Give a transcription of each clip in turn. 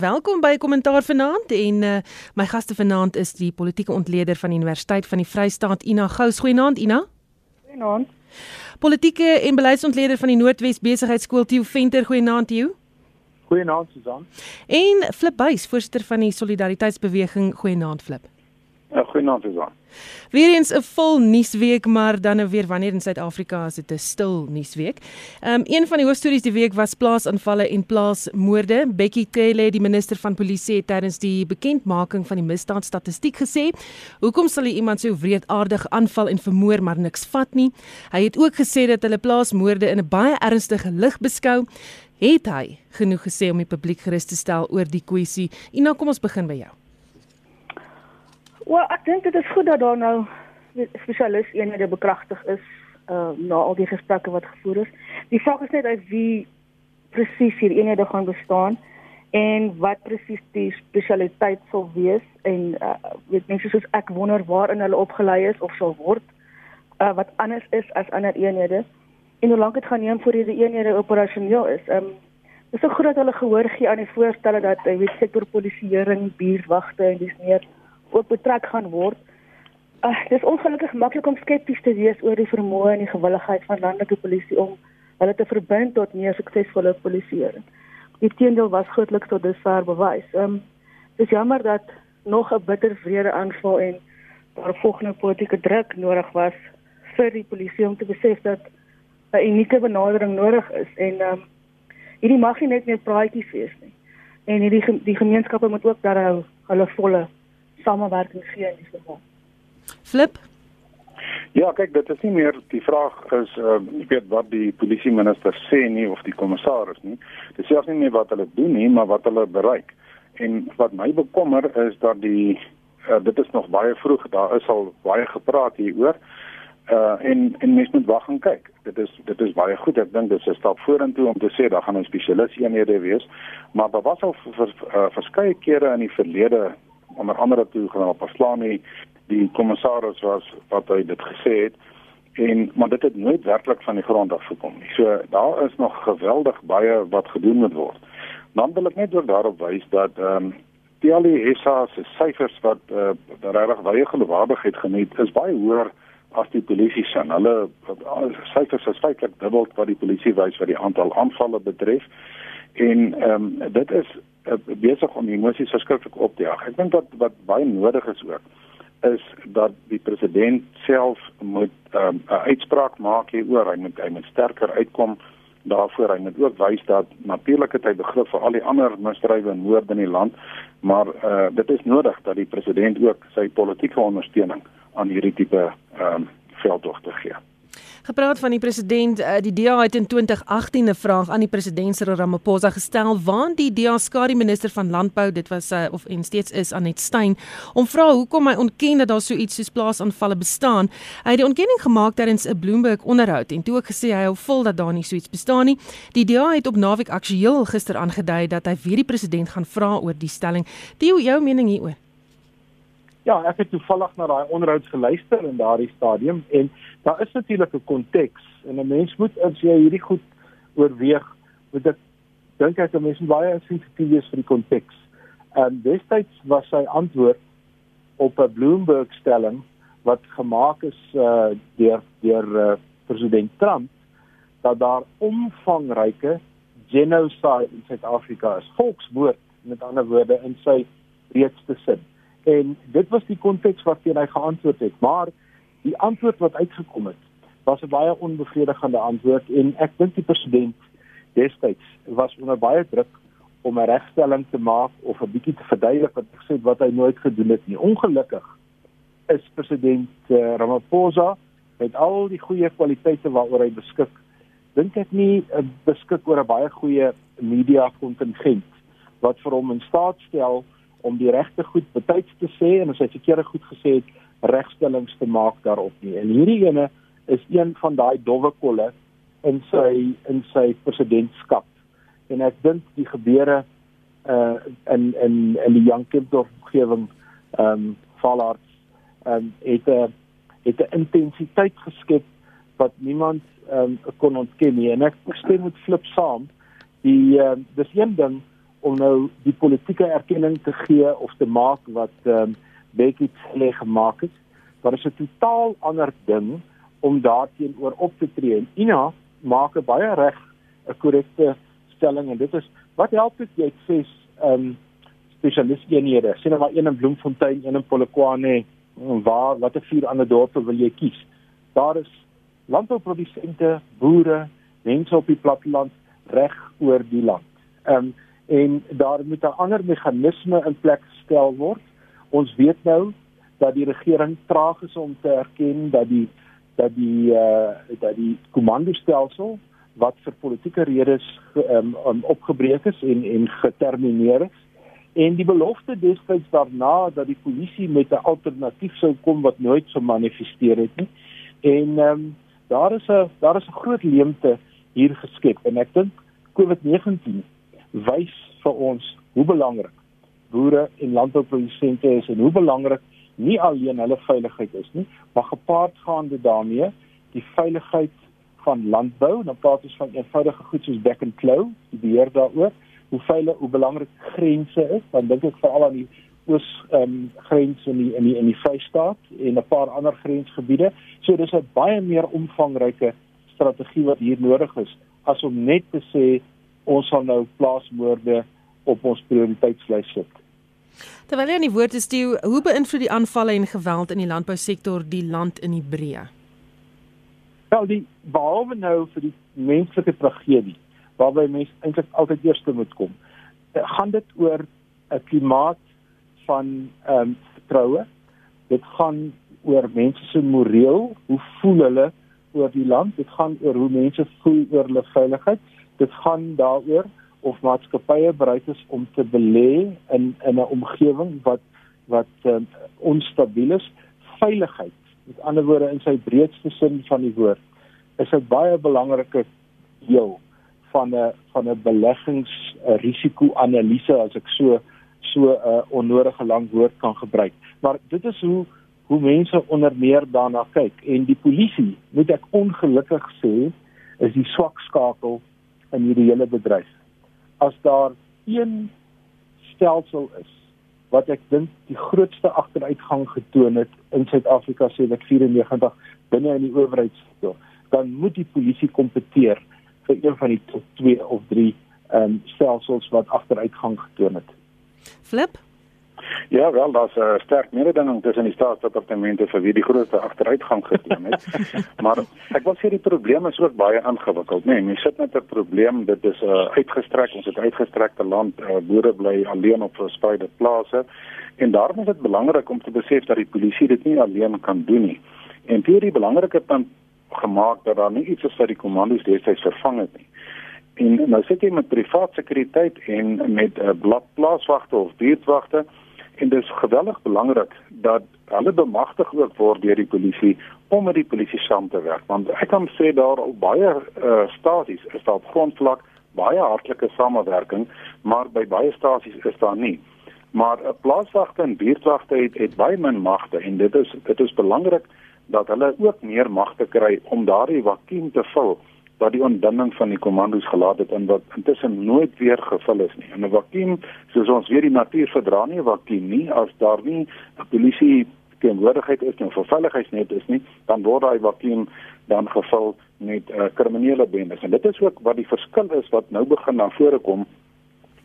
Welkom by Kommentaar vanaand en uh, my gaste vanaand is die politieke ontleder van die Universiteit van die Vrystaat Ina Gous. Goeienaand Ina. Goeienaand. Politieke en beleidsontleder van die Noordwes Besigheidsskool Tieu Venter. Goeienaand Tieu. Goeienaand Susan. En Flip Buys, voorsitter van die Solidariteitsbeweging. Goeienaand Flip. Ja, goeienaand Susan. Weereens 'n vol nuusweek, maar dan nou weer wanneer in Suid-Afrika is dit 'n stil nuusweek. Um een van die hoofstories die week was plaasaanvalle en plaasmoorde. Bekkie Cele, die minister van polisie, het tydens die bekendmaking van die misdaadstatistiek gesê, "Hoekom sal jy iemand so wreedaardig aanval en vermoor maar niks vat nie?" Hy het ook gesê dat hulle plaasmoorde in 'n baie ernstige lig beskou. Het hy genoeg gesê om die publiek gerus te stel oor die kwessie? Ina, kom ons begin by jou. Wel, ek dink dit is goed dat daar nou spesialis eenhede bekragtig is uh na al die gesprekke wat gevoer is. Die vraag is net uit wie presies hier eenhede gaan bestaan en wat presies die spesialiteit sal wees en uh weet mense soos ek wonder waarin hulle opgelei is of sal word uh wat anders is as ander eenhede en hoe lank dit gaan neem voor hierdie eenhede operasioneel is. Um dis ook goed dat hulle gehoor gee aan die voorstelle dat jy weet sektorpolisieering, buurtwagte en dis meer ook betrek gaan word. Uh, dit is ongelukkig maklik om skepties te wees oor die vermoë en die gewilligheid van landelike polisie om hulle te verbind tot meer suksesvolle polisieering. Die teendeel was grootliks tot dusver bewys. Ehm um, dis jammer dat nog 'n bitter vrede aanval en daar volgende politieke druk nodig was vir die polisie om te besef dat 'n unieke benadering nodig is en ehm um, hierdie mag nie net meer praatjies wees nie. En hierdie die gemeenskappe moet ook daarhou hulle volle samewerking gee in die geval. Flip. Ja, kyk, dit is nie meer die vraag is uh ek weet wat die polisie minister sê nie of die kommissaris nie. Dit sê nie meer wat hulle doen nie, maar wat hulle bereik. En wat my bekommer is dat die uh, dit is nog baie vroeg, daar is al baie gepraat hieroor. Uh en en mens moet wag en kyk. Dit is dit is baie goed. Ek dink dit is 'n stap vorentoe om te sê daar gaan 'n spesialis eenhede wees, maar daar was al vir uh, verskeie kere in die verlede onder andere toe generaal Paslani die kommissaris was wat hy dit gesê het en maar dit het nooit werklik van die grond af gekom nie. So daar is nog geweldig baie wat gedoen moet word. Dan wil ek net ook daarop wys dat ehm um, al die SA se syfers wat uh, regtig baie geloofwaardigheid geniet is baie hoër as die polisie se. Hulle syfers is feitelik dubbel wat die polisie wys wat die aantal aanvalle betref. En ehm um, dit is uh, besig om emosies verskriklik op te jaag. Ek dink dat wat baie nodig is ook is dat die president self moet ehm, 'n um, uitspraak maak hieroor. Hy moet hy moet sterker uitkom daarvoor. Hy moet ook wys dat natuurlik het hy begrip vir al die ander misdrywe en moorde in die land, maar uh, dit is nodig dat die president ook sy politieke ondersteuning aan hierdie tipe ehm um, veldtogte gee. Gepraat van die president, uh, die DA het in 2018 'n vraag aan die president Cyril Ramaphosa gestel waar die DA skare minister van landbou, dit was uh, of en steeds is Anet Stein, om vra hoekom hy ontken dat daar so iets soos plaasaanvalle bestaan. Hy het die ontkenning gemaak tydens 'n Bloomberg onderhoud en toe ook gesê hy hou vol dat daar nie so iets bestaan nie. Die DA het op naweek aksueel gister aangedui dat hy weer die president gaan vra oor die stelling. Theo, jou mening hieroor? Ja, ek het toevallig na daai onderhoud geluister in daardie stadium en daar is natuurlik 'n konteks en 'n mens moet as jy hierdie goed oorweeg, moet ek dink ek 'n mens moet baie sensitief wees vir die konteks. En destyds was sy antwoord op 'n Bloomberg stelling wat gemaak is uh, deur deur uh, president Trump dat daar omvangryke genocide in Suid-Afrika is. Volksmoord met ander woorde in sy breedste sin. En dit was die konteks waarteen hy geantwoord het, maar die antwoord wat uitgekom het was 'n baie onbevredigende antwoord en ek dink die president destyds was onder baie druk om 'n regstelling te maak of 'n bietjie te verduidelik wat gesê wat hy nooit gedoen het nie. Ongelukkig is president uh, Ramaphosa met al die goeie kwaliteite waaroor hy beskik, dink ek nie uh, beskik oor 'n baie goeie media kontingent wat vir hom in staat stel om die regte goed betyds te sê en as hy verkeerde goed gesê het, regstellings te maak daarop nie. En hierdie ene is een van daai dowwe kolle in sy in sy presidentskap. En ek dink die gebeure uh in in in die Jankendorp omgewing ehm um, Valarts ehm um, het 'n het 'n intensiteit geskep wat niemand ehm um, kon ontken nie. En ek stem met Flip saam. Die ehm uh, dis een ding om nou die politieke erkenning te gee of te maak wat ehm um, Becky Cele gemaak het. Daar is 'n totaal ander ding om daarteenoor op te tree. En Ina maak 'n baie reg 'n korrekte stelling en dit is wat help dit jy sê ehm um, spesialisteenhede. Sien nou maar een in Bloemfontein, een in Polokwane, waar watter vier ander dorpe wil jy kies? Daar is landbouprodusente, boere, mense op die platteland reg oor die land. Um, en daar moet 'n ander meganisme in plek gestel word. Ons weet nou dat die regering traag is om te erken dat die dat die uh dat die komandostelsel wat vir politieke redes um, um, opgebreek is en en getermineer is en die belofte destyds daarna dat die polisie met 'n alternatief sou kom wat nooit so manifesteer het nie. En um, daar is 'n daar is 'n groot leemte hier geskep en ek dink COVID-19 wys vir ons hoe belangrik boere en landbouprodusente is en hoe belangrik nie alleen hulle veiligheid is nie, maar gepaardgaande daarmee die veiligheid van landbou. Dan praat ons van eenvoudige goed soos back and claw, die beheer daaroor hoe veilig hoe belangrik grense is, dan dink ek veral aan die oos ehm um, grens in die in die in die Vrystaat en 'n paar ander grensgebiede. So dis 'n baie meer omvangryke strategie wat hier nodig is as om net te sê ons sal nou plaasmoorde op ons prioriteitslys sit. Terwyl jy aan die woord is, Theo, hoe beïnvloed die aanvalle en geweld in die landbousektor die land in Hebreë? Wel, die behalwe nou vir die menslike tragedie waarby mense eintlik altyd eers moet kom. Eh, gaan dit oor 'n klimaat van ehm um, vertroue. Dit gaan oor mense se moreel, hoe voel hulle oor die land? Dit gaan oor hoe mense voel oor hulle veiligheid. Dit gaan daaroor of maatskappye bereid is om te belê in in 'n omgewing wat wat um, onstabiel is. Veiligheid, met ander woorde in sy breedste sin van die woord, is 'n baie belangrike deel van 'n van 'n beleggingsrisiko-analise as ek so so 'n uh, onnodige lang woord kan gebruik. Maar dit is hoe hoe mense onder meer daarna kyk en die polisie, moet ek ongelukkig sê, is die swak skakel in hierdie hele bedryf. As daar een stelsel is wat ek dink die grootste agteruitgang getoon het in Suid-Afrika sedert 94 binne in die owerheidssektor, dan moet die polisie kompeteer vir een van die top 2 of 3 ehm um, stelsels wat agteruitgang getoon het. Flip Ja, wel, daar's 'n sterk mededinging tussen die staatsdepartemente vir wie die grootste agteruitgang gedoen het. maar ek wil sê die probleem is ook baie ingewikkeld, né? Nee, mens sit met 'n probleem, dit is 'n uh, uitgestrek, ons het uitgestrekte land, uh, boere bly alleen op verspreide plase en daarom is dit belangrik om te besef dat die polisie dit nie alleen kan doen nie. En hierdie belangrike punt gemaak dat daar nie iets is wat die kommandos destyds vervang het nie. En nou sit jy met privaat sekuriteit en met 'n uh, blad plaaswagte of buurtwagte en dit is geweldig belangrik dat hulle bemagtig ook word deur die polisie om met die polisie saam te werk. Want ek kan sê daar op baie uh, stasies is daar op grondvlak baie hartlike samewerking maar by baie stasies is daar nie. Maar 'n uh, plaaswagte en buurtwagte het, het baie min magte en dit is dit is belangrik dat hulle ook meer magte kry om daardie vakuum te vul wat die ontdinning van die kommandos gelaat het en wat intussen nooit weer gevul is nie. En 'n vakuum, soos ons weet die natuur verdra nie 'n vakuum nie as daar nie 'n polisie teenwoordigheid is en veiligheidsnet is nie, dan word daai vakuum dan gevul met uh, kriminele bendes. En dit is ook wat die verskil is wat nou begin na vore kom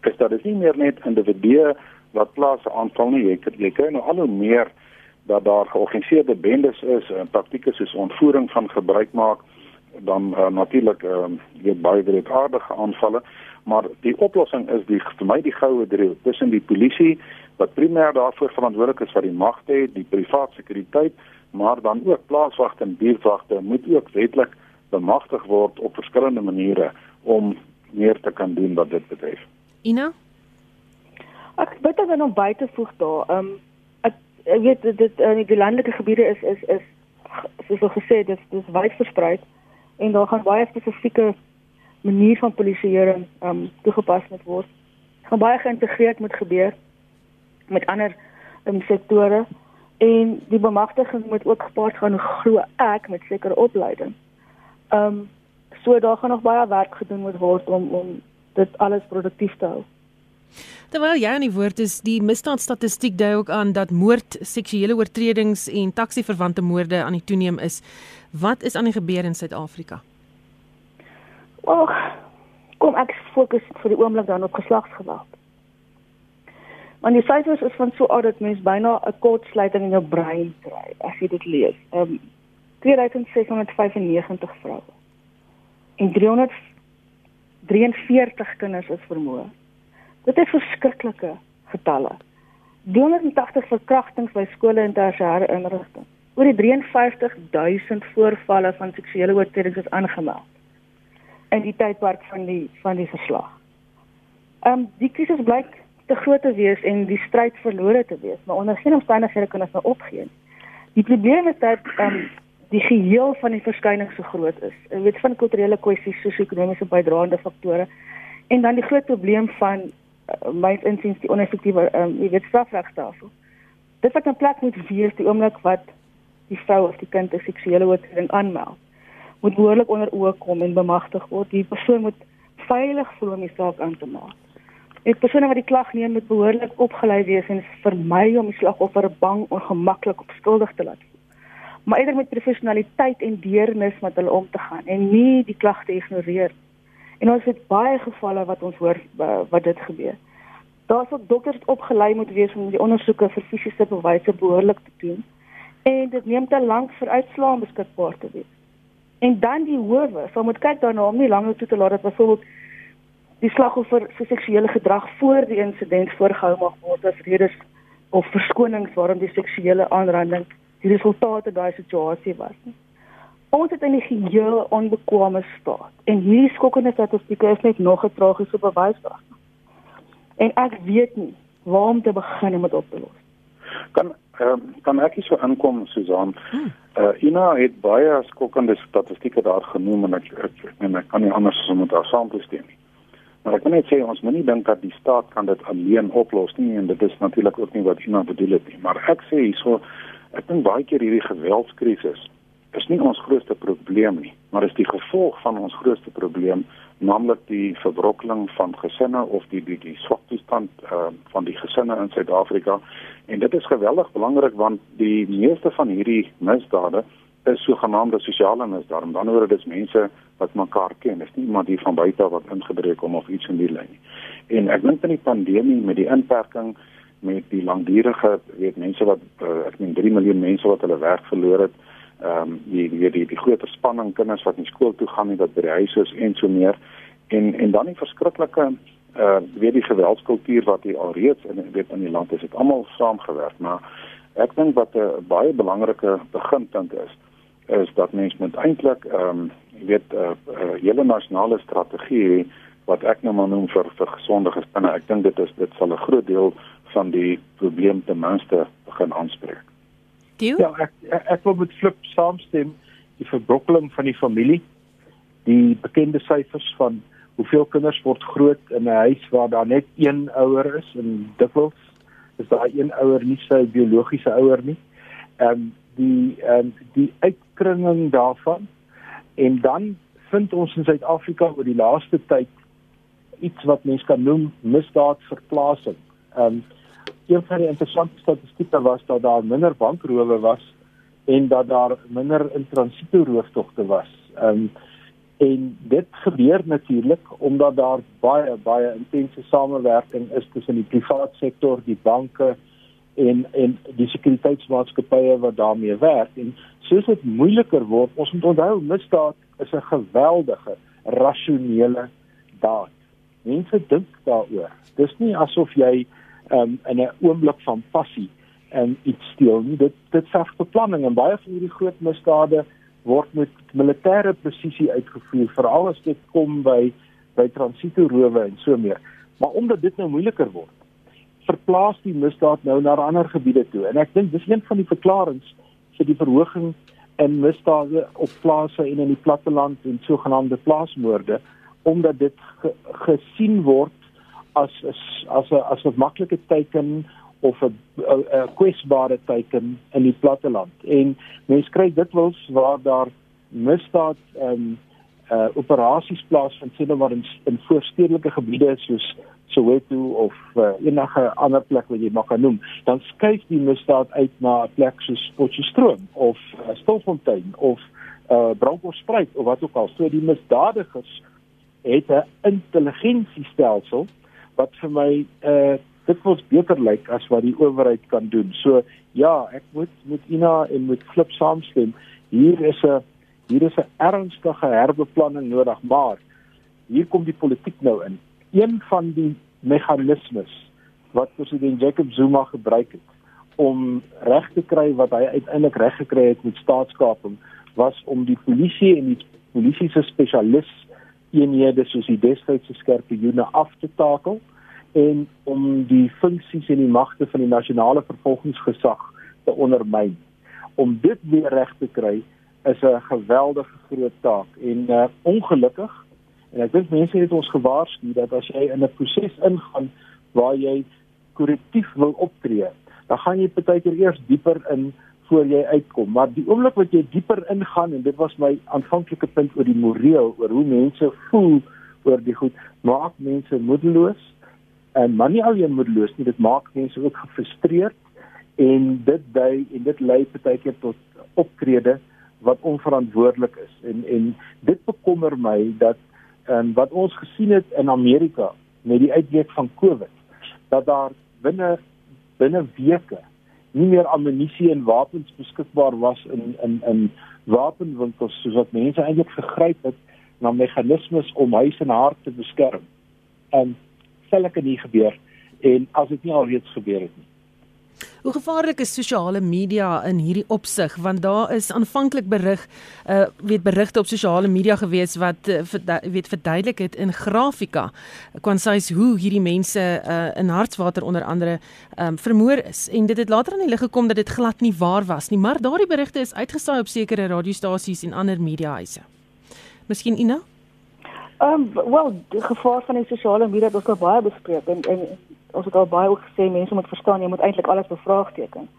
is dat dit nie meer net individue wat plase aanval nie, jy, jy kry nou al hoe meer dat daar georganiseerde bendes is en praktieke soos ontvoering van gebruik maak dan uh, natuurlik ehm uh, weer baie wreedaardige aanvalle maar die oplossing is die vir my die goue driehoek tussen die polisie wat primêr daarvoor verantwoordelik is vir die magte het die privaat sekuriteit maar dan ook plaaswagte en buurtwagte moet ook wetlik bemagtig word op verskillende maniere om meer te kan doen wat dit betref Ina Ek weet dan nog buite voeg daar. Ehm um, ek weet dit in die landelike gebiede is is is soos al gesê dit dis wyd versprei en daar gaan baie spesifieke manier van polisieering um toegepas moet word. Dit gaan baie geïntegreerd moet gebeur met ander um, sektore en die bemagtiging moet ook gepaard gaan glo ek met sekere opleiding. Um so daar gaan nog baie werk gedoen moet word om om dit alles produktief te hou. Terwyl jy aan die woord is, die misdaadstatistiek dui ook aan dat moord, seksuele oortredings en taxi-verwante moorde aan die toeneem is. Wat is aan die gebeur in Suid-Afrika? Wel, kom ek fokus vir die oomblik dan op geslagsgeweld. Want die syfers is van so oud dat mens byna 'n kortsluiting in jou brein kry as jy dit lees. Ehm um, 2695 vroue en 343 kinders is vermoor. Dit is verskriklike getalle. 380 verkrachtings by skole en tersiêre inrigtinge. Oor die 53000 voorvalle van seksuele oortredings is aangemeld in die tydperk van die van die verslag. Ehm um, die krisis blyk te groot te wees en die stryd verlore te wees, maar onder geen omstandighede kan ons nou opgee. Die probleem is dat ehm um, die geheel van die verskyning so groot is. Jy weet van kulturele kwessies, sosio-ekonomiese bydraende faktore en dan die groot probleem van uh, my insiens die oneffektiewe um, jy weet strafregstelsel. Dit wat 'n plek moet wees die oomblik wat die vrou of die kind 'n seksuele oortreding aanmeld, moet behoorlik onder oë kom en bemagtig word. Die persoon moet veilig voel om die saak aan te maak. Die persoon wat die klag neem moet behoorlik opgelei wees en vermy om die slagoffer bang, ongemaklik of skuldig te laat voel. Maar eerder met professionaliteit en deernis met hulle om te gaan en nie die klagte ignoreer nie. En ons het baie gevalle wat ons hoor wat dit gebeur. Daar's ook dokters opgelei moet wees om die ondersoeke vir fisiese bewyse behoorlik te doen. En dit neem te lank vir uitslae beskikbaar te wees. En dan die howe, sal moet kyk daarna om nie langer toe te laat dat byvoorbeeld die slagoffer se seksuele gedrag voor die insident voorgehou mag word as redes of verskonings waarom die seksuele aanranding die resultate daai situasie was nie. Ons het in die geheel onbekwame staat en hierdie skokkende statistieke is net nog 'n tragiese bewys daarvan. En ek weet nie waar om te begin om dit op te los. Kan uh, kan ek hier so aankom Susan? Hmm. Uh Ina het baie skokkende statistieke daar genoem en ek ek, ek, ek kan nie anders as om met haar saam te stem nie. Maar ek wil net sê ons moenie dink dat die staat kan dit alleen oplos nie en dit is natuurlik ook nie wat Ina bedoel het nie, maar ek sê hierso ek dink baie keer hierdie geweldskrisis is nie ons grootste probleem nie, maar is die gevolg van ons grootste probleem, naamlik die verbrokkeling van gesinne of die die die swak toestand uh, van die gesinne in Suid-Afrika. En dit is geweldig belangrik want die meeste van hierdie misdade is sogenaamde sosiale misdade. Dan word dit mense wat mekaar ken. Is nie iemand hier van buite wat ingebreek kom of iets in die lyn nie. En ek dink in die pandemie met die inperking met die langdurige weet mense wat uh, ek meen 3 miljoen mense wat hulle werk verloor het ehm um, die die die die groter spanning kinders wat nie skool toe gaan nie dat by die huis is en so meer. En en dan die verskriklike eh uh, weer die geweldskultuur wat hier alreeds in weet in die land is het almal saamgewerk. Maar ek dink wat 'n baie belangrike beginpunt is is dat mens moet eintlik ehm um, weet 'n uh, uh, hele nasionale strategie wat ek nou maar noem vir vir gesonde gesinne. Ek dink dit is dit sal 'n groot deel van die probleem ten minste begin aanspreek Dio? Ja, ek ek wil met Flip saamstem. Die verbrokkeling van die familie, die bekende syfers van hoeveel kinders word groot in 'n huis waar daar net een ouer is en dikwels is daai een ouer nie sy biologiese ouer nie. Ehm um, die ehm um, die uitkringing daarvan en dan vind ons in Suid-Afrika oor die laaste tyd iets wat mens kan noem misdaadverplasing. Ehm um, een van die interessante statistieke was dat daar minder bankrowe was en dat daar minder intransito rooftogte was. Ehm um, en dit gebeur natuurlik omdat daar baie baie intense samewerking is tussen die private sektor, die banke en en die sekuriteitsmaatskappye wat daarmee werk en soos dit moeiliker word, ons moet onthou misdaad is 'n geweldige rasionele daad. Mense dink daaroor. Dis nie asof jy um, in 'n oomblik van passie en iets steel nie. Dit dit verg beplanning en baie van hierdie groot misdade word met militêre presisie uitgevoer, veral as dit kom by by transito rowe en so meer. Maar omdat dit nou moeiliker word, verplaas die misdaad nou na ander gebiede toe. En ek dink dis een van die verklaringe vir die verhoging in misdade op plase en in die platteland en sogenaamde plaasmoorde omdat dit ge, gesien word as as 'n as 'n maklike teiken of 'n kwesbare teiken in die platteland. En mense kry dit wels waar daar misdaad ehm um, uh operasies plaasvind sien maar in, in voorstedelike gebiede soos Soweto of uh, enige ander plek wat jy mag kan noem, dan skuif die misdaad uit na 'n plek soos Potchefstroom of uh, Stilfontein of uh, Bronkhorstspruit of wat ook al. So die misdadigers het 'n intelligensiestelsel wat vir my uh, dit was beter lyk as wat die owerheid kan doen. So ja, ek moet met Ina en met Flip saamstem. Hier is 'n hier is 'n ernstige herbeplanning nodig, maar hier kom die politiek nou in. Een van die meganismes wat president Jacob Zuma gebruik het om reg te kry wat hy uiteindelik reg gekry het met staatskaping was om die polisie en die polisie se spesialis eenhede soos die destydse skerpioene af te takel en om die funksies en die magte van die nasionale vervolgingsgesag te ondermyn. Om dit weer reg te kry is 'n geweldige groot taak en uh, ongelukkig en ek dink mense het ons gewaarsku dat as jy in 'n proses ingaan waar jy korrektief wil optree, dan gaan jy partykeer eers dieper in voor jy uitkom. Maar die oomblik wat jy dieper ingaan en dit was my aanvanklike punt oor die moreel, oor hoe mense voel oor die goed, maak mense moedeloos en maar nie alleen moedeloos nie, dit maak mense ook gefrustreerd en dit dui en dit lei partykeer tot optrede wat onverantwoordelik is en en dit bekommer my dat en wat ons gesien het in Amerika met die uitbreek van COVID dat daar binne binne weke nie meer ammunisie en wapens beskikbaar was in in in wapenwinkels soos wat mense eintlik gegryp het na meganismes om huis en hart te beskerm. En selke nie gebeur en as dit nie alreeds gebeur het nie. Hoe gevaarlik is sosiale media in hierdie opsig want daar is aanvanklik berig uh weet berigte op sosiale media gewees wat uh, weet verduidelik het in grafika kwansies hoe hierdie mense uh in hartswater onder andere um vermoor is en dit het later aan die lig gekom dat dit glad nie waar was nie maar daardie berigte is uitgesaai op sekere radiostasies en ander mediahuise. Miskien Ina? Ehm um, wel die gevaar van die sosiale media het ons al baie bespreek en en ons het al baie ook gesê mense moet verstaan jy moet eintlik alles bevraagteken.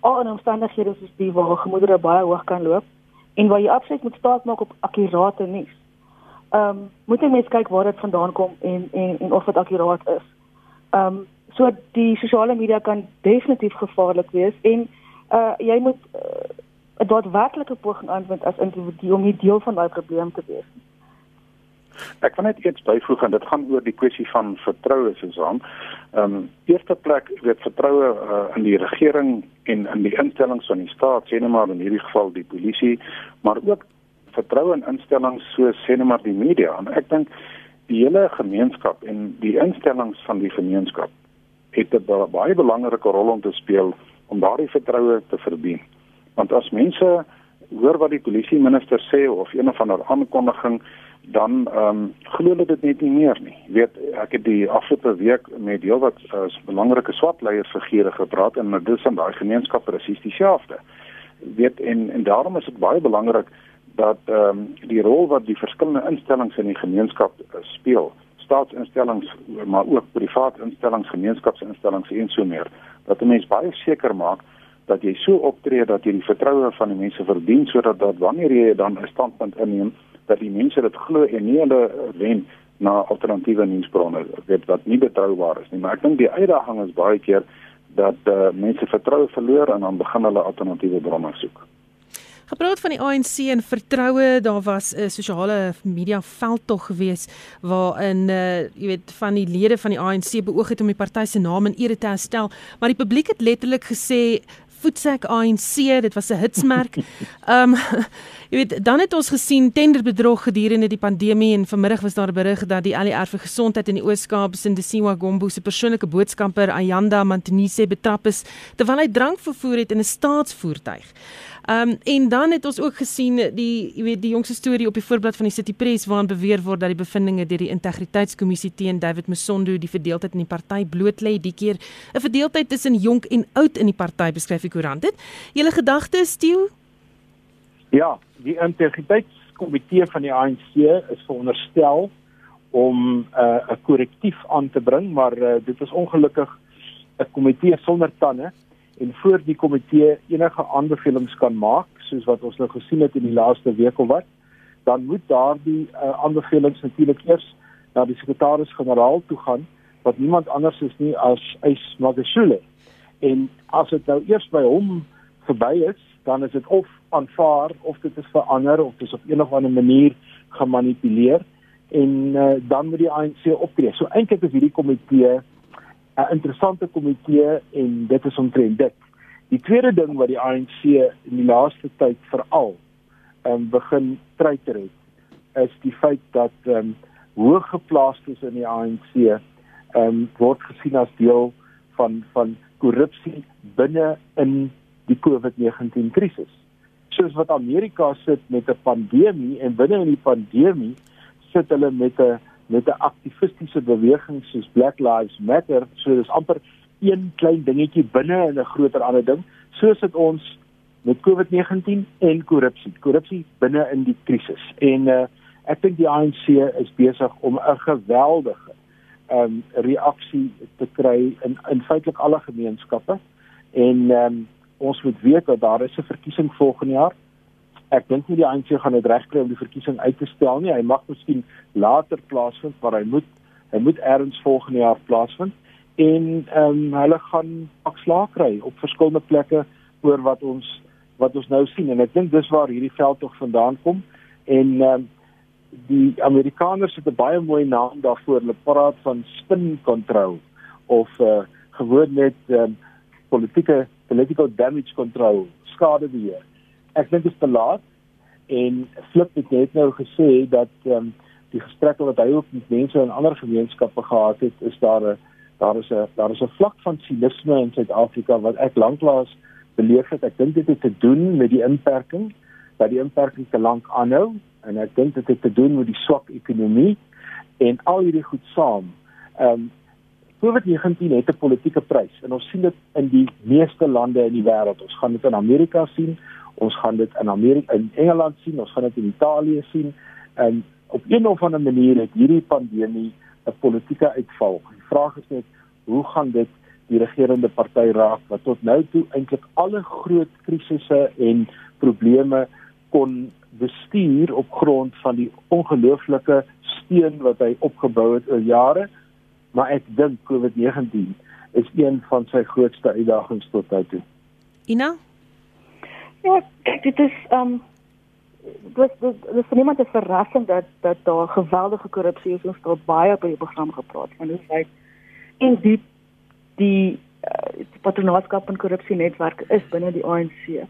Al in omstandighede soos die waar gemoedere baie hoog kan loop en waar jy absoluut moet staat maak op akkurate nuus. Ehm um, moet jy mens kyk waar dit vandaan kom en en en of dit akkuraat is. Ehm um, so die sosiale media kan definitief gevaarlik wees en uh jy moet uh, 'n uh, daadwerklike poging aanwend as individu om nie deel van daai probleem te wees nie. Ek wil net iets byvoeg en dit gaan oor die kwessie van vertroue Susan. Ehm um, eerste plek weet vertroue uh, in die regering en in die instellings van die staat, sê net maar in hierdie geval die polisie, maar ook vertroue in instellings soos sê net maar die media. En ek dink die hele gemeenskap en die instellings van die gemeenskap het 'n baie belangrike rol om te speel om daardie vertroue te verdien. Want as mense hoor wat die polisie minister sê of een of ander aankondiging dan ehm um, glo hulle dit net nie meer nie. Jy weet, ek het die afgelope week met heel wat uh, belangrike swart leiersfigure gepraat en dit is in daai gemeenskap presies dieselfde. Jy weet en en daarom is dit baie belangrik dat ehm um, die rol wat die verskillende instellings in die gemeenskap uh, speel, staatsinstellings maar ook private instellings, gemeenskapsinstellings en so meer, dat 'n mens baie seker maak dat jy so optree dat jy die vertroue van die mense verdien sodat dat wanneer jy dan 'n standpunt inneem dat die mense dit glo en nie hulle wen na alternatiewe nuusbronne weet wat nie betroubaar is nie. Maar ek dink die uitdaging is baie keer dat uh, mense vertroue verloor en dan begin hulle alternatiewe bronne soek. Gepraat van die ANC en vertroue, daar was 'n sosiale media veldtog gewees waarin uh jy weet van die lede van die ANC beoog het om die party se naam in ere te herstel, maar die publiek het letterlik gesê voetsek ANC, dit was 'n hitsmerk. Ehm um, jy weet, dan het ons gesien tenderbedrog gedurende die pandemie en vanmiddag was daar 'n berig dat die ALR vir gesondheid in die Oos-Kaap se Ndisiwa Gombo se persoonlike boodskapper Ayanda Mantinise betrap is terwyl hy drank vervoer het in 'n staatsvoertuig. Ehm um, en dan het ons ook gesien die jy weet die jongste storie op die voorblad van die City Press waarin beweer word dat die bevindinge deur die integriteitskommissie teen David Msondo die verdeeldheid in die party bloot lê die keer 'n verdeeldheid tussen jonk en oud in die party beskryf die koerant dit. Julle gedagtes Steeu? Ja, die integriteitskomitee van die ANC is veronderstel om uh, 'n uh, korrektief aan te bring, maar uh, dit is ongelukkig 'n komitee sonder tande en voor die komitee enige aanbevelings kan maak soos wat ons nou gesien het in die laaste week of wat dan moet daardie uh, aanbevelings natuurlik eers na die sekretaris-generaal toe gaan wat niemand anders is nie as Ys Magashule. En as dit nou eers by hom verby is, dan is dit of aanvaar of dit is verander of dit is op een of ander manier gemanipuleer en uh, dan moet die ANC optree. So eintlik is hierdie komitee 'n interessante komitee en dit is omtrent dit. Die tweede ding wat die ANC in die laaste tyd veral um, begin treiter het is die feit dat um, hooggeplaastes in die ANC ehm um, word gesien as deel van van korrupsie binne in die COVID-19 krisis. Soos wat Amerika sit met 'n pandemie en binne in die pandemie sit hulle met 'n met 'n aktivistiese beweging soos Black Lives Matter, so dis amper een klein dingetjie binne in 'n groter ander ding. So sit ons met COVID-19 en korrupsie. Korrupsie binne in die krisis. En uh ek dink die ANC is besig om 'n geweldige um, reaksie te kry in in feitelik alle gemeenskappe. En um, ons moet weet dat daar is 'n verkiesing volgende jaar. Ek dink nie die ANC gaan dit regkry om die verkiesing uit te stel nie. Hy mag miskien later plaasvind, maar hy moet hy moet eers volgende jaar plaasvind. En ehm um, hulle gaan akslaag kry op verskillende plekke oor wat ons wat ons nou sien. En ek dink dis waar hierdie veldtog vandaan kom. En ehm um, die Amerikaners het 'n baie mooi naam daarvoor. Hulle praat van spin control of uh, gewoon net um, politieke political damage control skade beheer ek dink dit is te laat en Flip het net nou gesê dat um, die gesprekke wat hy ook met mense in ander gemeenskappe gehad het is daar 'n daar is 'n daar is 'n vlak van sinisme in Suid-Afrika wat ek lanklaas beleef het. Ek dink dit het te doen met die inperking, dat die inperking te lank aanhou en ek dink dit het te doen met die swak ekonomie en al hierdie goed saam. Ehm um, COVID-19 het 'n politieke prys en ons sien dit in die meeste lande in die wêreld. Ons gaan dit in Amerika sien, ons gaan dit in Amerika in Engeland sien, ons gaan dit in Italië sien. En op een of ander manier het hierdie pandemie 'n politieke uitval. Die vraag is net hoe gaan dit die regerende party raak wat tot nou toe eintlik alle groot krisisse en probleme kon bestuur op grond van die ongelooflike steun wat hy opgebou het oor jare maar ek dink COVID-19 is een van sy grootste uitdagings tot nou toe. Ina? Ja, dit is um dit dit dit is niemand te verrassing dat dat daar geweldige korrupsie is ons het baie op die program gepraat van hoe hy in die die, uh, patronaatskap en korrupsie netwerk is binne die ANC.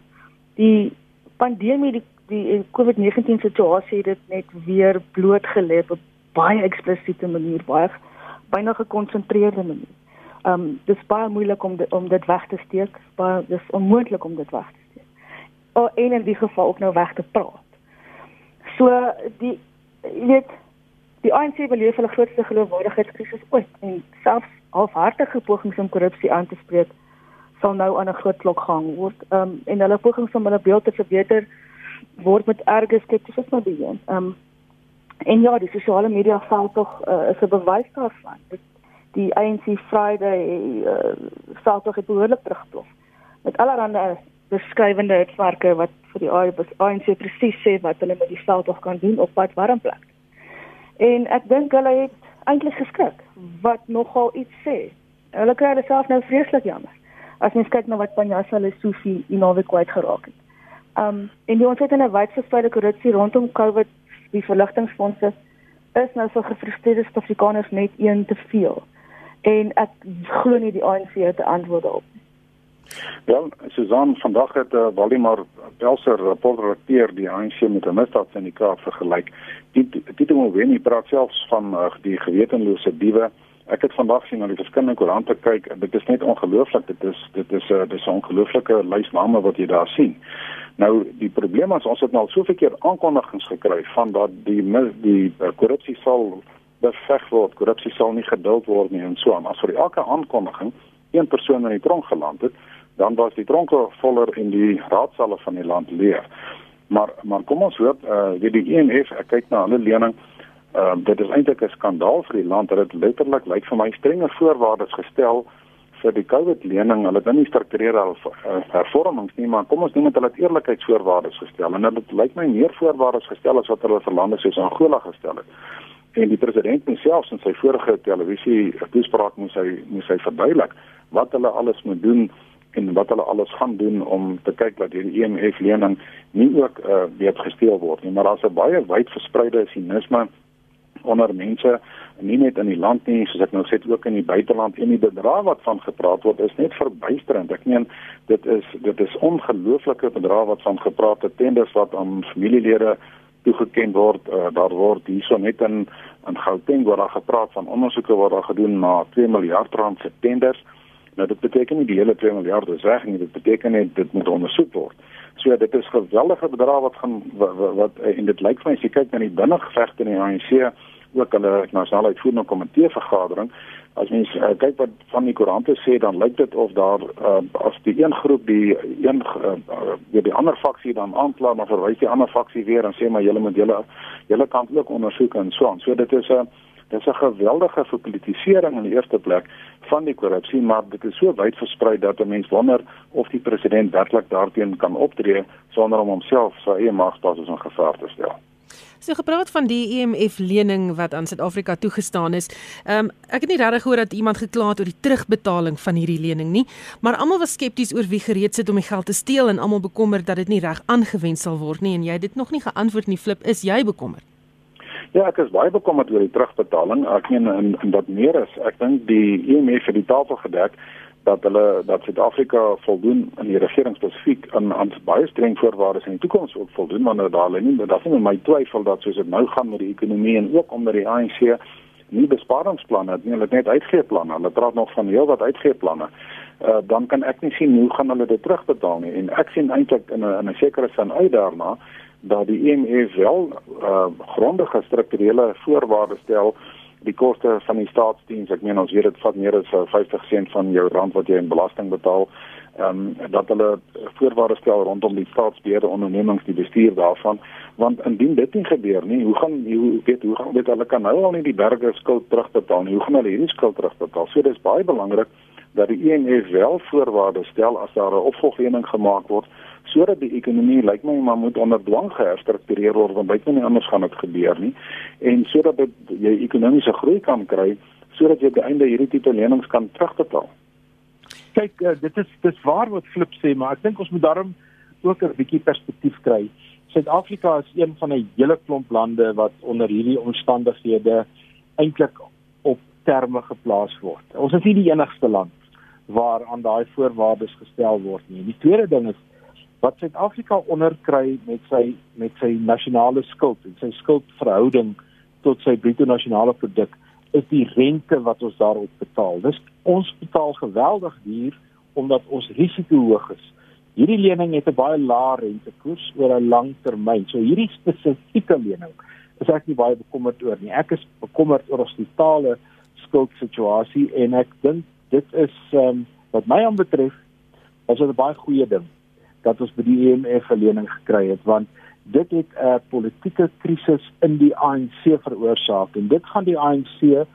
Die pandemie die die COVID-19 situasie het dit net weer blootgelê op baie eksplisiete manier, baie byna gekonsentreerde manier. Ehm um, dis baie moeilik om dit, om dit weg te steek, baie dis onmoontlik om dit weg te en in die geval ook nou weg te praat. So die jy weet die ANC beleef hulle grootste geloofwaardigheidskrisis ooit en selfs halfhartige pogings om korrupsie aan te spreek sal nou aan 'n groot klok gehang word. Ehm um, en hulle pogings om hulle beeld te verbeter word met erge skeptisisme beheer. Ehm um, en ja, die sosiale media val tog uh, is 'n bewys daarvan. Dit die ANC Friday uh, val tog behoorlik terugplof. Met allerlei beskrywende uitwerke wat vir die ANC presies sê wat hulle met die veldtog kan doen op pad warm plek. En ek dink hulle het eintlik geskik wat nogal iets sê. Hulle kry dit self nou vreeslik jammer. As mens kyk na wat Panjasa Lesofie inove kwyt geraak het. Um en die ontsettende wydverspreide korrupsie rondom COVID, die verligtingfondse is nou vir gefrustreerde Suid-Afrikaners net een te veel. En ek glo nie die ANC het 'n antwoord op nie. Ja, Susan, vandag het uh, Waldemar Pelser rapporteur die ANC met 'n misdaadsyndikaat vergelyk. Tito Mboweni praat selfs van uh, die gewetenlose diewe. Ek het vandag sien na die verskillende koerante kyk en dit is net ongelooflik. Dit is dit is 'n uh, dis ongelooflike lys name wat jy daar sien. Nou die probleem is ons het nou al soveel keer aankondigings gekry van dat die die uh, korrupsie sal beveg word, korrupsie sal nie geduld word nie en so aan. As vir elke aankondiging een persoon in die tronk geland het, dan was die tronke voller en die raadsale van die land leeg. Maar maar kom ons hoop eh uh, die ENF ek kyk na hulle lening ehm uh, dit is eintlik 'n skandaal vir die land dat dit letterlik lyk vir my strenger voorwaardes gestel vir die COVID lening. Hulle het nou nie strukturele uh, hervormings nie, maar kom ons noem dit hulle het eerlikheidsvoorwaardes gestel en dit lyk my meer voorwaardes gestel as wat hulle vir lande soos Angola gestel het. En die president homself in sy vorige televisie toespraak moes hy moes hy verduidelik wat hulle alles moet doen en wat hulle alles gaan doen om te kyk dat die IMF e lening nie ook uh, weer gesteel word nie. Maar daar's 'n baie wyd verspreide sinisme onder mense nie net in die land nie soos ek nou sê ook in die buiteland. En die bedrag wat van gepraat word is net verbuisterend ek meen dit is dit is ongelooflike bedrag wat van gepraat het tenders wat aan familielede toegeken word. Uh, daar word hierso net in in Gauteng word daar gepraat van ondersoeke wat daar gedoen na 2 miljard rand se tenders Nou dit beteken nie die hele 2 miljard is weg nie, dit beteken net dit moet ondersoek word. So dit is geweldige bedrag wat gaan wat, wat en dit lyk vir my as jy kyk na die binnengevegte in die ANC ook hulle nasionale uitvoerende komitee vergadering as mens uh, kyk wat van die koerante sê dan lyk dit of daar uh, as die een groep die een uh, uh, die ander faksie dan aankla maar verwys die ander faksie weer en sê maar julle moet julle julle kant ook ondersoek en so aan. So dit is 'n uh, Dit is 'n geweldige verpolitisering in die eerste plek van die korrupsie, maar dit is so wyd versprei dat 'n mens wonder of die president werklik daarteen kan optree sonder om homself sy eie magsbasis in gevaar te stel. So gepraat van die IMF e lening wat aan Suid-Afrika toegestaan is. Ehm um, ek het nie regtig gehoor dat iemand gekla het oor die terugbetaling van hierdie lening nie, maar almal was skepties oor wie gereed sit om die geld te steel en almal bekommerd dat dit nie reg aangewend sal word nie en jy het dit nog nie geantwoord nie. Flip, is jy bekommerd? Ja, ek is baie bekommerd oor die terugbetaling. Ek meen en, en dat meer is, ek dink die IMF het die tafel gedek dat hulle dat Suid-Afrika voldoen in die regering spesifiek aan aan baie streng voorwaardes in die toekoms ook voldoen wanneer daar lê nie, maar daar is my twyfel dat soos dit nou gaan met die ekonomie en ook onder die ANC nie besparingsplanne het nie, hulle het net uitgeeplanne. Hulle praat nog van heel wat uitgeeplanne. Uh, dan kan ek nie sien hoe gaan hulle dit terugbetaal nie en ek sien eintlik in 'n in 'n sekere sin uit daarna dat die IMF e wel uh, grondige strukturele voorwaardes stel die koste van die staatsdiens ek meen ons weet dit vat meer as 50 sent van jou rand wat jy in belasting betaal ehm um, dat hulle voorwaardes stel rondom die staatsbeheerde ondernemings die bestuur daarvan. Want indien dit nie gebeur nie hoe gaan hoe weet hoe gaan weet hulle kan nou al nie die berge skuld terugbetaal nie. Hoe gaan hulle hierdie skuld terugbetaal? So dis baie belangrik dat die IMF e wel voorwaardes stel as daar 'n opvolglening gemaak word sodat die ekonomie lyk my maar moet onder dwang geherstruktureer word want baie nie anders gaan dit gebeur nie en sodat dit jy ekonomiese groei kan kry sodat jy op die einde hierdie tipe lenings kan terugbetaal. Kyk, uh, dit is dis waar wat Flip sê, maar ek dink ons moet daarom ook 'n bietjie perspektief kry. Suid-Afrika is een van 'n hele klomp lande wat onder hierdie omstandighede eintlik op terme geplaas word. Ons is nie die enigste land waar aan daai voorwaardes gestel word nie. Die tweede ding is wat Suid-Afrika onderkry met sy met sy nasionale skuld en sy skuldverhouding tot sy bruto nasionale produk is die rente wat ons daarop betaal. Dis ons betaal geweldig duur omdat ons risiko hoog is. Hierdie lening het 'n baie lae rentekoers oor 'n lang termyn. So hierdie spesifieke lening is ek nie baie bekommerd oor nie. Ek is bekommerd oor ons totale skuldsituasie en ek dink dit is um, wat my aanbetref is dit 'n baie goeie ding dat ons by die IMF e verlening gekry het want dit het 'n uh, politieke krisis in die ANC veroorsaak en dit gaan die ANC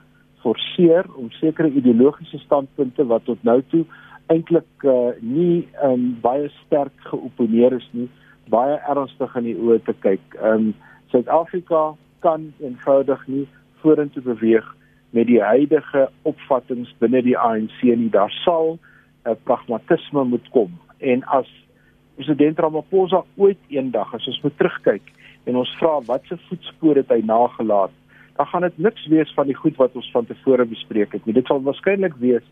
forceer om sekere ideologiese standpunte wat tot nou toe eintlik uh, nie um, baie sterk geoponeer is nie baie ernstig in die oë te kyk. Um Suid-Afrika kan eenvoudig nie vorentoe beweeg met die huidige opvattinge binne die ANC nie. Daar sal 'n uh, pragmatisme moet kom. En as president Ramaphosa ooit eendag as ons moet terugkyk en ons vra wat se voetspore het hy nagelaat, dan gaan dit niks wees van die goed wat ons van tevore bespreek het nie. Dit sal waarskynlik wees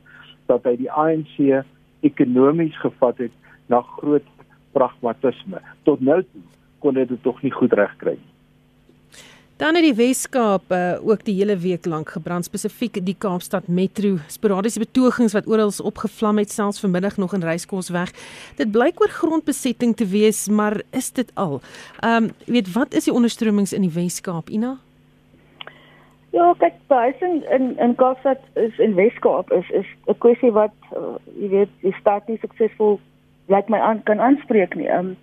dat hy die ANC ekonomies gevat het na groot pragmatisme. Tot nou toe kon hy dit tog nie goed regkry nie. Dan het die Weskaap uh, ook die hele week lank gebrand spesifiek die Kaapstad Metro. Sporadiese betogings wat oral opgevlam het selfs vanmiddag nog in Reiskosweg. Dit blyk oor grondbesetting te wees, maar is dit al? Ehm um, weet wat is die onderstromings in die Weskaap, Ina? Ja, kyk, behuising in in Kaapstad is in Weskaap is is 'n kwessie wat uh, jy weet, die stad nie suksesvol lyk my aan kan aanspreek nie. Ehm um,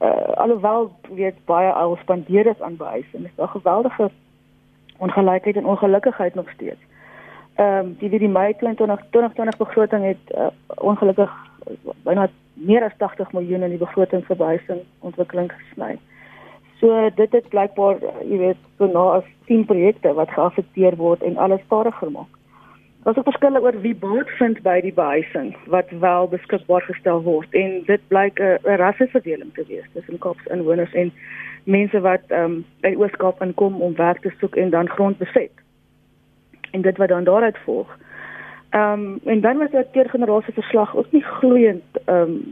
uh, alhoewel weet baie al spandeer is aan behuising is daar geweldige ongelykheid en ongelukkigheid nog steeds. Ehm um, die wie die Mei 2020 begroting het uh, ongelukkig byna meer as 80 miljoen in die begroting vir behuising ontwikkeling gesny. So dit het blykbaar, jy weet, so na as 10 projekte wat geaffekteer word en alles stadiger maak. Daar's ook verskille oor wie baat vind by die behuising wat wel beskikbaar gestel word en dit blyk 'n rasseverdeling te wees tussen Kaaps inwoners en mense wat ehm um, by Oos-Kaap inkom om werk te soek en dan grond beset. En dit wat dan daaruit volg. Ehm um, en dan was die teergenerasie verslag ook nie gloeiend ehm um,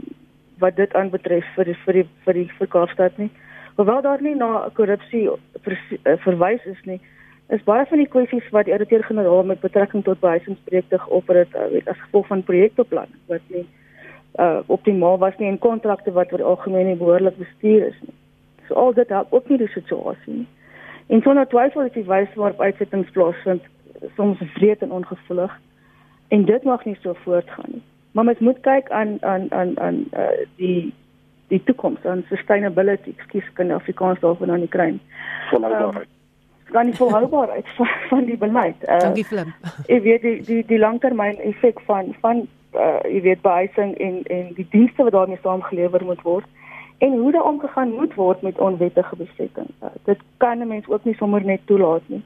wat dit aanbetref vir die, vir die vir die vir Kaapstad nie. Hoewel daar nie na korrupsie eh, verwys is nie, is baie van die kwessies wat die ouditeur-generaal met betrekking tot behuisingsprojekte geoffer het, uh, as gevolg van projekteplanne wat nie uh, optimaal was nie en kontrakte wat oor algemeen nie behoorlik bestuur is nie. So al dit help ook nie die situasie nie. En sonder twyfel is die wyse waarop uitsettings plaasvind soms vreed en ongevoelig en dit mag nie so voortgaan nie. Maar mens moet kyk aan aan aan aan uh, die die toekoms aan sustainability, ekskuus kan Afrikaans daarvan aan die kry. Volhoubaarheid. Kan nie volhoubaarheid van, van die beleid. Uh, Dankie Flim. Ek weet die die die langtermyn effek van van uh jy weet behuising en en die dienste wat daarmee saamgelewer moet word en hoe daar omgegaan moet word met onwettige besetting. Uh, dit kan 'n mens ook nie sommer net toelaat nie.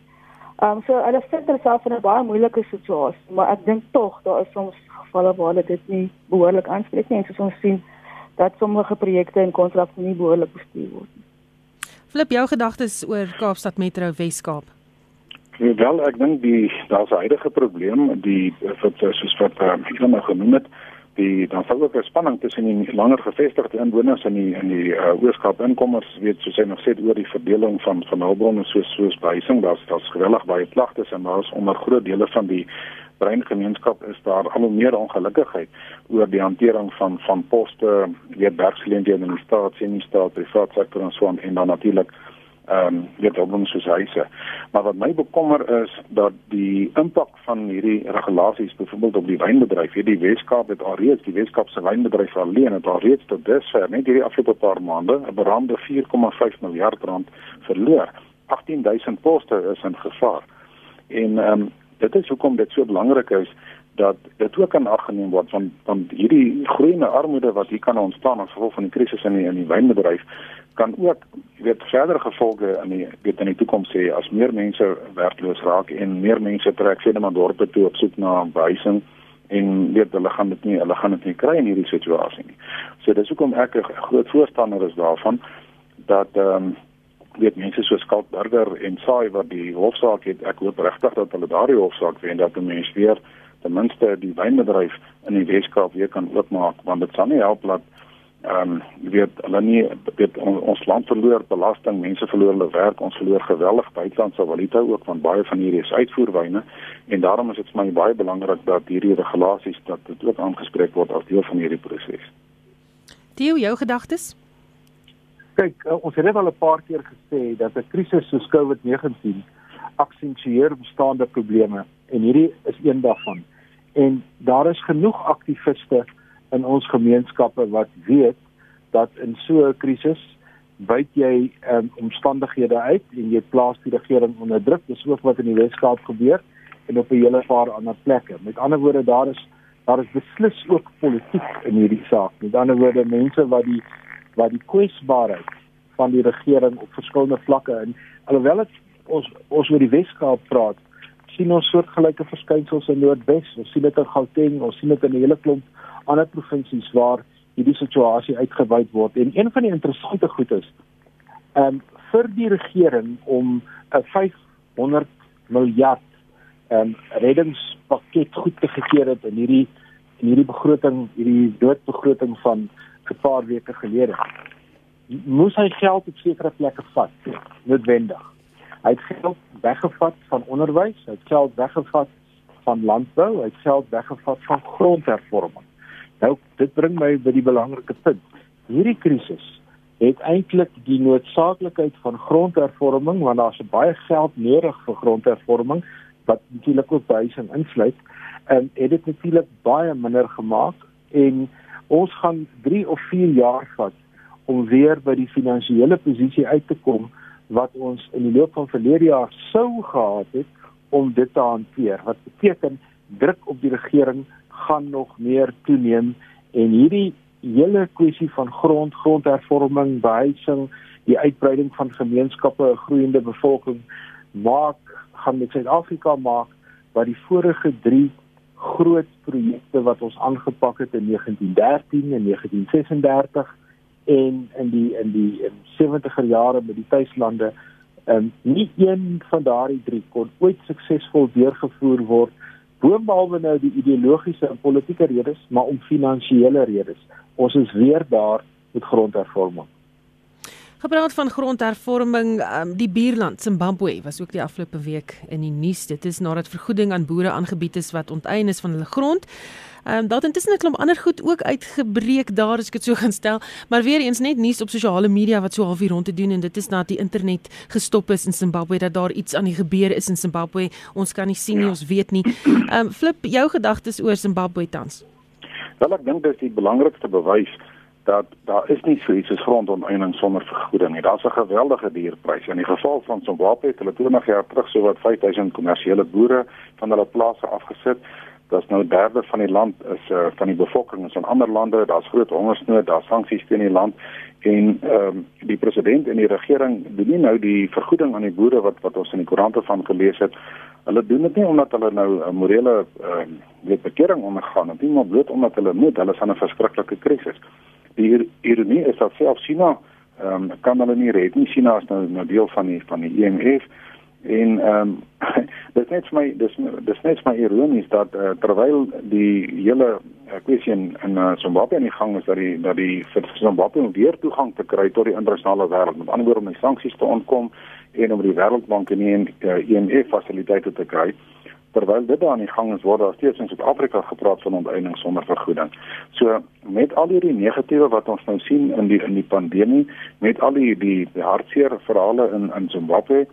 Um so hulle sit self in 'n baie moeilike situasie, maar ek dink tog daar is soms gevalle waar hulle dit nie behoorlik aanspreek nie en soos ons sien dat sommige projekte en kontrakte nie behoorlik bestuur word nie. Flip jou gedagtes oor Kaapstad Metro Weskaap. Wel, ek dink die daar's 'n huidige probleem, die wat soos wat uh, ek nou genoem het, die dan sou ook 'n spanning tussen die langer gevestigde inwoners en die in die uh, Ooskaap inkomers, weet soos hy nog sê oor die verdeling van van hulpbronne soos soos behuising, daar's daar's geweldig baie klagtes en daar's onder groot dele van die breingemeenskap is daar al hoe meer ongelukkigheid oor die hantering van van poste, weet werksgeleenthede in die staat, sien die staat, privaat sektor en so aan en dan natuurlik ehm um, weet op ons huise. Maar wat my bekommer is dat die impak van hierdie regulasies byvoorbeeld op die wynbedryf, hierdie Weskaap het alreeds die Weskaapse wynbedryf alleen het alreeds tot dusver net hierdie afgelope paar maande 'n beraamde 4,5 miljard rand verloor. 18000 poste is in gevaar. En ehm um, dit is hoekom dit so belangrik is dat dit ook in ag geneem word van van hierdie groeiende armoede wat hier kan ontstaan as gevolg van die krisis in die in die wynbedryf kan ook weet verdere gevolge in die weet in die toekoms hê as meer mense werkloos raak en meer mense trek net maar dorpe toe op soek na behuising en weet hulle gaan dit nie hulle gaan dit nie kry in hierdie situasie nie. So dis hoekom ek 'n groot voorstander is daarvan dat ehm um, weet mense soos Skalkburger en Saai wat die hofsaak het, ek hoop regtig dat hulle daardie hofsaak wen dat die mense weer ten minste die wynbedryf in die Weskaap weer kan oopmaak want dit sal nie help dat ehm um, weet hulle nie weet on, ons land verloor belasting, mense verloor hulle werk, ons verloor geweldig buitelandse valuta ook want baie van hierdie is uitvoerwyne en daarom is dit vir my baie belangrik dat hierdie regulasies dat dit ook aangespreek word as deel van hierdie proses. Theo, jou gedagtes? kyk, uh, ons het net al 'n paar keer gesê dat 'n krisis soos COVID-19 aksentueer bestaande probleme en hierdie is een daarvan. En daar is genoeg aktiviste in ons gemeenskappe wat weet dat in so 'n krisis byt jy um, omstandighede uit en jy plaas die regering onder druk. Dis ook wat in die Weskaap gebeur en op 'n hele paar ander plekke. Met ander woorde, daar is daar is beslis ook politiek in hierdie saak. Met ander woorde, mense wat die wat die kwesbaarheid van die regering op verskillende vlakke in alhoewel dit ons ons oor die Weskaap praat sien ons soortgelyke verskynsels in Noordwes ons sien dit in Gauteng ons sien dit in 'n hele klomp ander provinsies waar hierdie situasie uitgewyd word en een van die interessante goed is um, vir die regering om 'n 500 miljard um, reddingspakket goed te gegee het in hierdie in hierdie begroting hierdie doodbegroting van 'n paar weke gelede. Moes hy geld op sekere plekke vat, noodwendig. Hy het geld weggevat van onderwys, hy het geld weggevat van landbou, hy het geld weggevat van grondhervorming. Nou dit bring my by die belangrike punt. Hierdie krisis het eintlik die noodsaaklikheid van grondhervorming want daar's baie geld nodig vir grondhervorming wat natuurlik ook behuising insluit en het dit natuurlik baie minder gemaak en ons gaan 3 of 4 jaar vat om weer by die finansiële posisie uit te kom wat ons in die loop van verlede jaar sou gehad het om dit te hanteer. Wat beteken druk op die regering gaan nog meer toeneem en hierdie hele kwessie van grond, grondhervorming, behuising die uitbreiding van gemeenskappe 'n groeiende bevolking maak gaan met Suid-Afrika maak wat die vorige 3 groot projekte wat ons aangepak het in 1913 en 1936 en in die in die in 70er jare met die tuislande en nie een van daardie drie kon ooit suksesvol deurgevoer word boonbehalwe nou die ideologiese en politieke redes maar om finansiële redes. Ons is weer daar met grondhervorming Gepraat van grondhervorming, um, die buurland Zimbabwe was ook die afgelope week in die nuus. Dit is nadat vergoeding aan boere aangebied is wat onteien is van hulle grond. Ehm um, daar het intussen 'n klomp ander goed ook uitgebreek daar as ek dit so gaan stel, maar weer eens net nuus op sosiale media wat so half hier rond te doen en dit is dat die internet gestop is in Zimbabwe dat daar iets aan die gebeur is in Zimbabwe. Ons kan nie sien nie, ons weet nie. Ehm um, flip jou gedagtes oor Zimbabwe tans. Wel ek dink dit is die belangrikste bewys dat daar is nie so iets as grondonteiening sonder vergoeding nie. Daar's 'n geweldige dierprys. In die geval van Zimbabwe het hulle 20 jaar terug so wat 5000 kommersiële boere van hulle plase afgesit dat nou derde van die land is uh, van die bevolking is in ander lande, daar's groot hongersnood, daar's sanksies teen die land en ehm um, die president en die regering doen nie nou die vergoeding aan die boere wat wat ons in die koerante van gelees het. Hulle doen dit nie omdat hulle nou 'n morele ehm uh, bekering ondergaan, nie maar bloot omdat hulle moet, hulle is aan 'n verskriklike krisis. Die ironie is dat selfs China ehm um, kan hulle nie red nie. China is nou 'n deel van die van die IMF e En ehm um, dis net vir my dis dis net vir my ironies dat uh, terwyl die hele uh, kwessie in, in uh, Zimbabwe aan die gang is dat die dat die vir Zimbabwe weer toegang te kry tot die internasionale wêreld met ander woorde om die sanksies te ontkom en om die wêreldbank en die uh, IMF fasiliteite te kry terwyl dit aan die gang is word daar steeds in Suid-Afrika gepraat van onteiening sonder vergoeding. So met al hierdie negatiewe wat ons nou sien in die in die pandemie, met al die die, die hartseer verhale in in Zimbabwe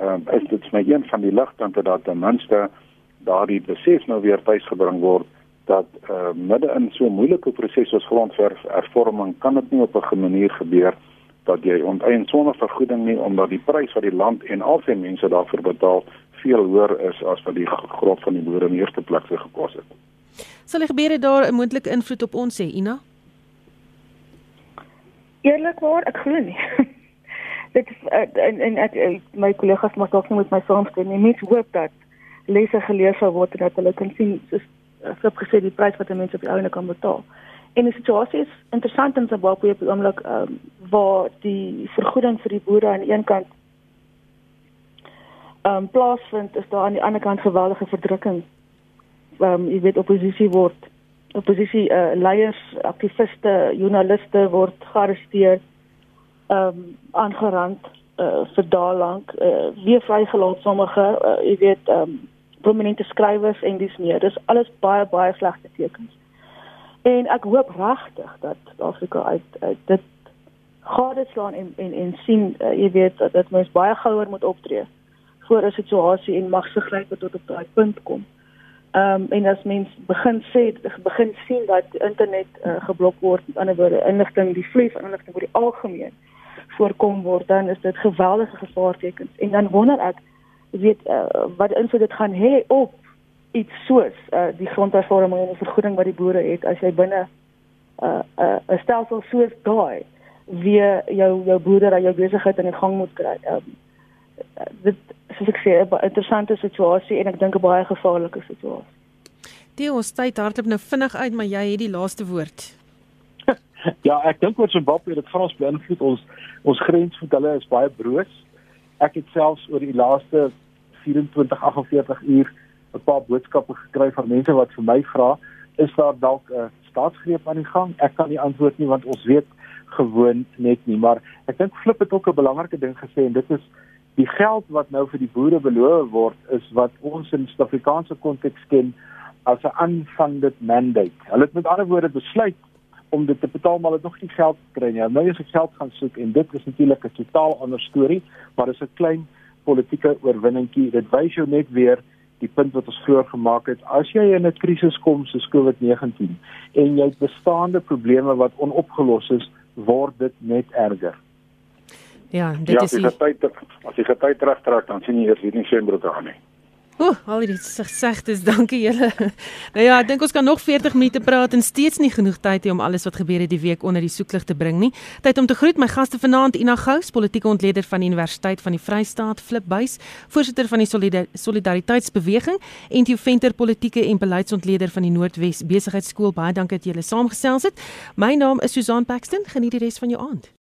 ehm uh, is dit my een van die ligpunte dat ten minste daardie besef nou weer tuisgebring word dat uh, midde in so 'n moeilike proses soos grondhervorming kan dit nie op 'n manier gebeur dat jy onteien sonder vergoeding nie omdat die prys wat die land en al sy mense daarvoor betaal veel hoër is as wat die grond van die boere in eerste plek se gekos het. Sal die gebeure daar 'n moontlike invloed op ons hê, Ina? Eerlikwaar, ek glo nie. dit uh, en en ek uh, my kollegas mag dalk nie met my saamstem nie. Mens hoop dat lesse geleer sal word en dat hulle kan sien soos ek het gesê die prys wat mense op die ouene kan betaal. En die situasie is interessant in Zimbabwe op die oomblik um, waar die vergoeding vir die boere aan die een kant ehm um, plaasvind is daar aan die ander kant geweldige verdrukking. Ehm um, jy weet oppositie word oppositie uh, leiers, aktiviste, joernaliste word gearresteer ehm um, aangerand uh, vir dae lank. Uh, weer vrygelaat sommige uh, jy weet ehm um, prominente skrywers en dis meer. Dis alles baie baie slegte tekens. En ek hoop regtig dat Afrika uit, uit dit gade slaan en en en sien uh, jy weet dat dit mens baie gouer moet optree voor 'n situasie en magsgrype tot op daai punt kom. Ehm um, en as mens begin sê begin sien dat internet uh, geblok word, met ander woorde inligting, die van inligting oor die algemeen voorkom word, dan is dit geweldige gevaartekens. En dan wonder ek, weet uh, wat invloed dit gaan hê op iets soos uh, die grondhervorming en die vergoeding wat die boere het as jy binne 'n uh, 'n uh, stelsel soos daai weer jou jou boerdery jou besigheid in gang moet kry. Um, dit soos ek sê 'n interessante situasie en ek dink 'n baie gevaarlike situasie. Die ons tyd hardloop nou vinnig uit, maar jy het die laaste woord. Ja, ek dink oor Zimbabwe, dit gaan ons beïnvloed ons ons grens met hulle is baie broos. Ek het selfs oor die laaste 24 48 uur 'n paar boodskappe gekry van mense wat vir my vra, is daar dalk 'n staatsgreep aan die gang? Ek kan nie antwoord nie want ons weet gewoon net nie, maar ek dink Flip het ook 'n belangrike ding gesê en dit is die geld wat nou vir die boere beloof word is wat ons in Suid-Afrikaanse konteks ken as 'n unfunded mandate. Hulle het met ander woorde besluit om dit te betaal maar hulle het nog nie geld gekry nie. Nou is dit geld gaan soek en dit is natuurlik 'n totaal ander storie, maar dit is 'n klein politieke oorwinningkie. Dit wys jou net weer die punt wat ons vroeër gemaak het. As jy in 'n krisis kom soos COVID-19 en jy het bestaande probleme wat onopgelos is, word dit net erger. Ja, dit ja, is die tyd as jy getyd terugtrek dan sien jy eers hier nie swembroek aan nie. O, al die gesegdes, dankie julle. Nou ja, ek dink ons kan nog 40 minute praat en steeds nie genoeg tyd hê om alles wat gebeur het die week onder die soeklig te bring nie. Tyd om te groet my gaste vanaand Ina Gous, politieke ontleder van die Universiteit van die Vrystaat, Flip Buys, voorsitter van die Solidariteitsbeweging en Theo Venter, politieke en beleidsontleder van die Noordwes Besigheidsskool. Baie dankie dat julle saamgesels het. My naam is Susan Paxton. Geniet die res van jou aand.